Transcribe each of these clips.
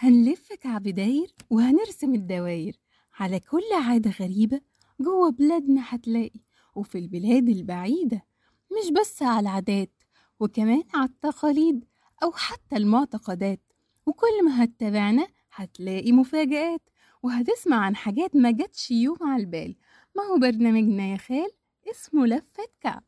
هنلف كعب داير وهنرسم الدواير على كل عادة غريبة جوه بلادنا هتلاقي وفي البلاد البعيدة مش بس على العادات وكمان على التقاليد أو حتى المعتقدات. وكل ما هتتابعنا هتلاقي مفاجآت وهتسمع عن حاجات ما جاتش يوم على البال. ما هو برنامجنا يا خال؟ اسمه لفة كعب.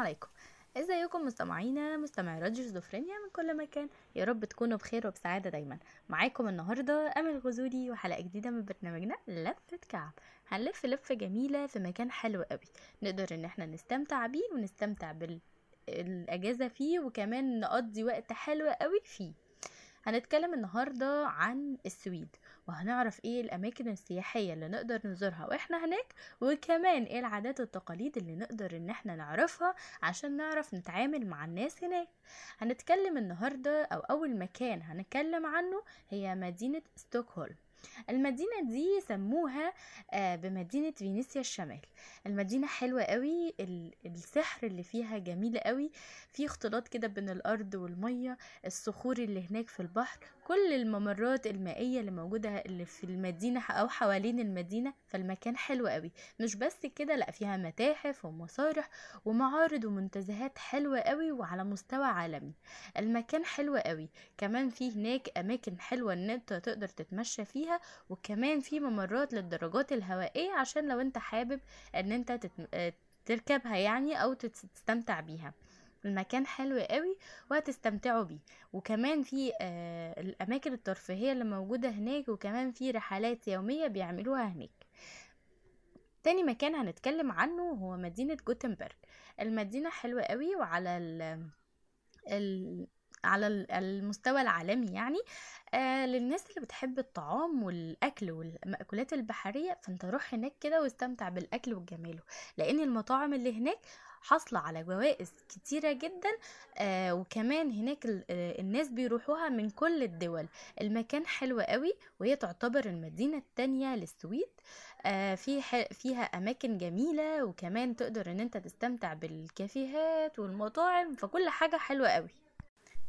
عليكم. إزيكم مستمعينا مستمعي راديو شيزوفرينيا من كل مكان. يا رب تكونوا بخير وبسعادة دايما. معاكم النهاردة أمل غزولي وحلقة جديدة من برنامجنا لفة كعب هنلف لفة جميلة في مكان حلو قوي. نقدر إن إحنا نستمتع بيه ونستمتع بالأجازة فيه وكمان نقضي وقت حلو قوي فيه. هنتكلم النهاردة عن السويد وهنعرف إيه الأماكن السياحية اللي نقدر نزورها وإحنا هناك وكمان إيه العادات والتقاليد اللي نقدر ان إحنا نعرفها عشان نعرف نتعامل مع الناس هناك. هنتكلم النهاردة أو أول مكان هنتكلم عنه هي مدينة ستوكهولم. المدينة دي سموها آه، بمدينة فينيسيا الشمال. المدينة حلوة قوي ال- السحر اللي فيها جميل قوي. في اختلاط كده بين الأرض والمية الصخور اللي هناك في البحر. كل الممرات المائية اللي موجودة اللي في المدينة أو حوالين المدينة فالمكان حلو قوي مش بس كده لأ فيها متاحف ومسارح ومعارض ومنتزهات حلوة قوي وعلى مستوى عالمي. المكان حلو قوي كمان في هناك أماكن حلوة إن أنت تقدر تتمشى فيها وكمان في ممرات للدراجات الهوائية عشان لو أنت حابب إن أنت تت- آه، تركبها يعني أو تستمتع بيها. المكان حلو قوي وهتستمتعوا بيه. وكمان في آه الأماكن الترفيهية اللي موجودة هناك وكمان في رحلات يومية بيعملوها هناك. تاني مكان هنتكلم عنه هو مدينة جوتنبرج. المدينة حلوة قوي وعلى ال ال على ال- المستوى العالمي يعني. آه للناس اللي بتحب الطعام والأكل والمأكولات البحرية فأنت روح هناك كده واستمتع بالأكل وجماله لأن المطاعم اللي هناك حاصلة على جوائز كتيرة جدا آه وكمان هناك آه، الناس بيروحوها من كل الدول. المكان حلو قوي وهي تعتبر المدينة التانية للسويد. آه في فيها أماكن جميلة وكمان تقدر إن أنت تستمتع بالكافيهات والمطاعم فكل حاجة حلوة قوي.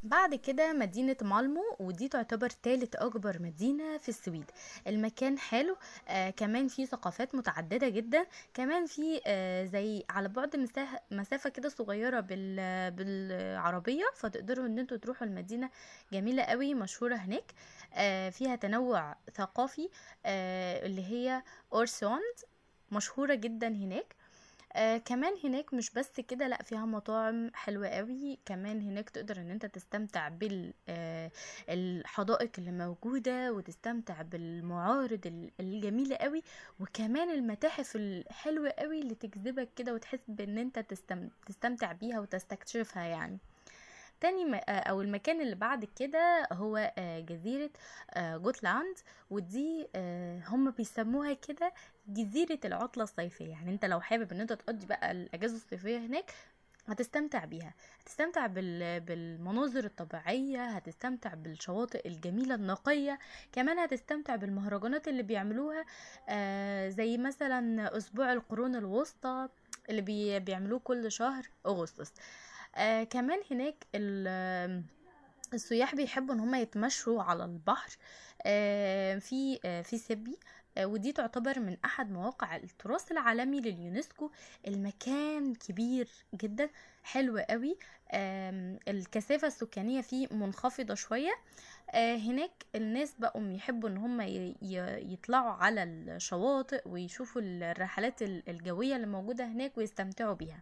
بعد كده مدينة مالمو ودي تعتبر تالت أكبر مدينة في السويد. المكان حلو آه كمان فيه ثقافات متعددة جدا كمان في آه زي على بعد مسافة كده صغيرة بال بالعربية فتقدروا إن أنتوا تروحوا المدينة. جميلة قوي مشهورة هناك. آه فيها تنوع ثقافي آه اللي هي أورسوند مشهورة جدا هناك. آه كمان هناك مش بس كده لأ فيها مطاعم حلوة قوي كمان هناك تقدر إن أنت تستمتع بال آه اللي موجودة وتستمتع بالمعارض ال- الجميلة قوي وكمان المتاحف الحلوة قوي اللي تجذبك كده وتحس بإن أنت تستم... تستمتع بيها وتستكشفها يعني. تاني. آه، أو المكان اللي بعد كده هو آه، جزيرة آه، جوتلاند ودي آه، هم بيسموها كده جزيرة العطلة الصيفية يعني أنت لو حابب إن أنت تقضي بقى الأجازة الصيفية هناك هتستمتع بيها هتستمتع بال... بالمناظر الطبيعية هتستمتع بالشواطئ الجميلة النقية كمان هتستمتع بالمهرجانات اللي بيعملوها زي مثلا أسبوع القرون الوسطى اللي بي... بيعملوه كل شهر أغسطس آه كمان هناك ال... السياح بيحبوا إن هم يتمشوا على البحر آه، في آه، في سيبي آه، ودي تعتبر من أحد مواقع التراث العالمي لليونسكو. المكان كبير جدا حلو قوي آم، الكثافة السكانية فيه منخفضة شوية. آه، هناك الناس بقوا يحبوا إن هم يطلعوا على الشواطئ ويشوفوا الرحلات ال- الجوية اللي موجودة هناك ويستمتعوا بيها.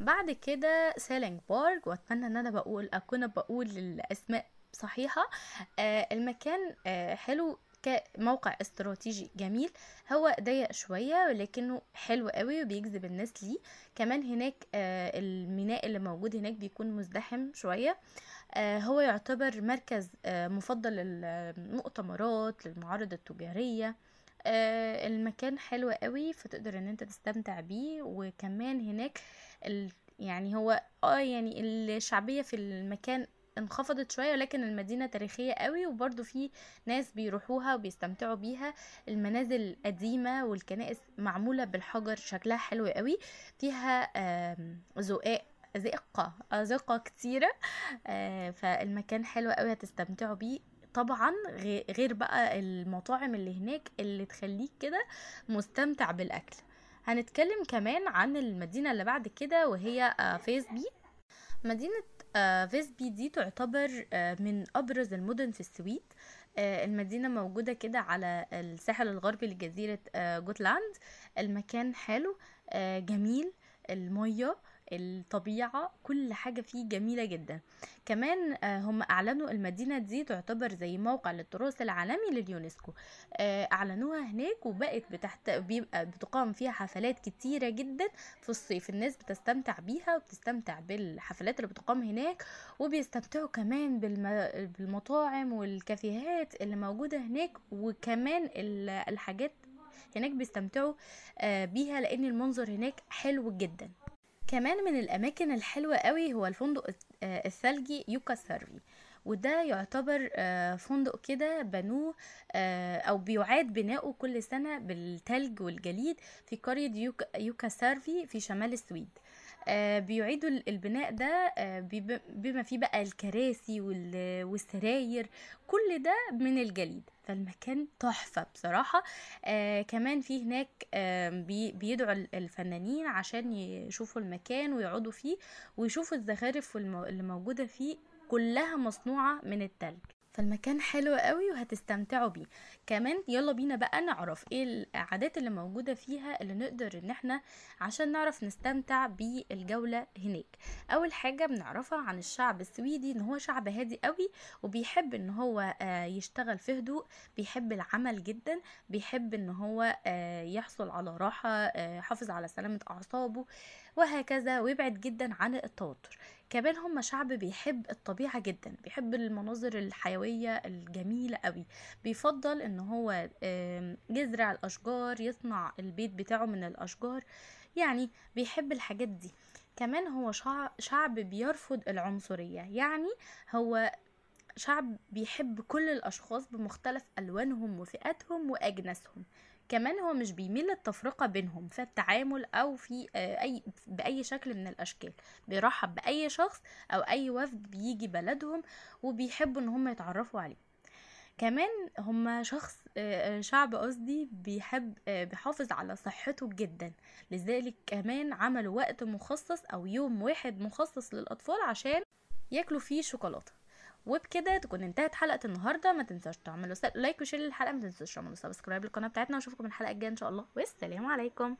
بعد كده سيلينج بارك وأتمنى إن أنا بقول أكون بقول الأسماء صحيحة. آه المكان آه حلو كموقع استراتيجي جميل. هو ضيق شوية ولكنه حلو قوي وبيجذب الناس ليه. كمان هناك آه الميناء اللي موجود هناك بيكون مزدحم شوية. آه هو يعتبر مركز آه مفضل للمؤتمرات للمعارض التجارية. المكان حلو قوي فتقدر إن أنت تستمتع بيه. وكمان هناك. يعني هو آه يعني الشعبية في المكان انخفضت شوية ولكن المدينة تاريخية قوي وبرضو في ناس بيروحوها وبيستمتعوا بيها. المنازل قديمة والكنائس معمولة بالحجر شكلها حلو قوي. فيها زقاق أزقة كتيرة. آه، فالمكان حلو قوي هتستمتعوا بيه. طبعا غي- غير بقى المطاعم اللي هناك اللي تخليك كده مستمتع بالأكل. هنتكلم كمان عن المدينة اللي بعد كده وهي آه، فيسبي مدينة آه، فيسبي دي تعتبر آه، من أبرز المدن في السويد. المدينة موجودة كده على الساحل الغربي لجزيرة جوتلاند. المكان حلو جميل. المية الطبيعة كل حاجة فيه جميلة جدا. كمان آه، هم أعلنوا المدينة دي تعتبر زي موقع للتراث العالمي لليونسكو. آه، أعلنوها هناك وبقت بتحت بيبقى بتقام فيها حفلات كتيرة جدا في الصيف. الناس بتستمتع بيها وبتستمتع بالحفلات اللي بتقام هناك وبيستمتعوا كمان بالم... بالمطاعم والكافيهات اللي موجودة هناك وكمان ال- الحاجات هناك بيستمتعوا آه، بيها لأن المنظر هناك حلو جدا. كمان من الأماكن الحلوة قوي هو الفندق آه، الثلجي يوكا سيرفي. وده يعتبر آه، فندق كده بنوه آه، أو بيعاد بناؤه كل سنة بالتلج والجليد في قرية يوكا, سيرفي في شمال السويد. بيعيدوا ال- البناء ده آه، بما فيه بقى الكراسي وال- والسراير كل ده من الجليد. فالمكان تحفة بصراحة. آه كمان في هناك آه بي بيدعوا ال- الفنانين عشان يشوفوا المكان ويقعدوا فيه ويشوفوا الزخارف اللي موجودة فيه كلها مصنوعة من التلج. فالمكان حلو قوي وهتستمتعوا بيه. كمان يلا بينا بقى نعرف إيه العادات اللي موجودة فيها اللي نقدر ان إحنا عشان نعرف نستمتع بالجولة هناك. أول حاجة بنعرفها عن الشعب السويدي إن هو شعب هادي قوي وبيحب إن هو آه، يشتغل في هدوء بيحب العمل جدا بيحب إن هو آه، يحصل على راحة آه، يحافظ على سلامة أعصابه وهكذا ويبعد جدا عن التوتر. كمان هم شعب بيحب الطبيعة جدا بيحب المناظر الحيوية الجميلة قوي. بيفضل إن هو يزرع الأشجار يصنع البيت بتاعه من الأشجار يعني بيحب الحاجات دي. كمان هو شع- شعب بيرفض العنصرية يعني هو شعب بيحب كل الأشخاص بمختلف ألوانهم وفئاتهم وأجناسهم. كمان هو مش بيميل للتفرقة بينهم في التعامل أو في آه، أي بأي شكل من الأشكال. بيرحب بأي شخص أو أي وفد بيجي بلدهم وبيحبوا إن هم يتعرفوا عليه. كمان هم شخص آه، آه، شعب قصدي بيحب بيحافظ على صحته جدا. لذلك كمان عملوا وقت مخصص أو يوم واحد مخصص للأطفال عشان ياكلوا فيه شوكولاتة. وبكده تكون انتهت حلقة النهاردة. ما تنساش تعملوا like و share للحلقة. ما تنسوش تعملوا subscribe للقناة بتاعتنا. وأشوفكم الحلقة الجاية إن شاء الله. والسلام عليكم.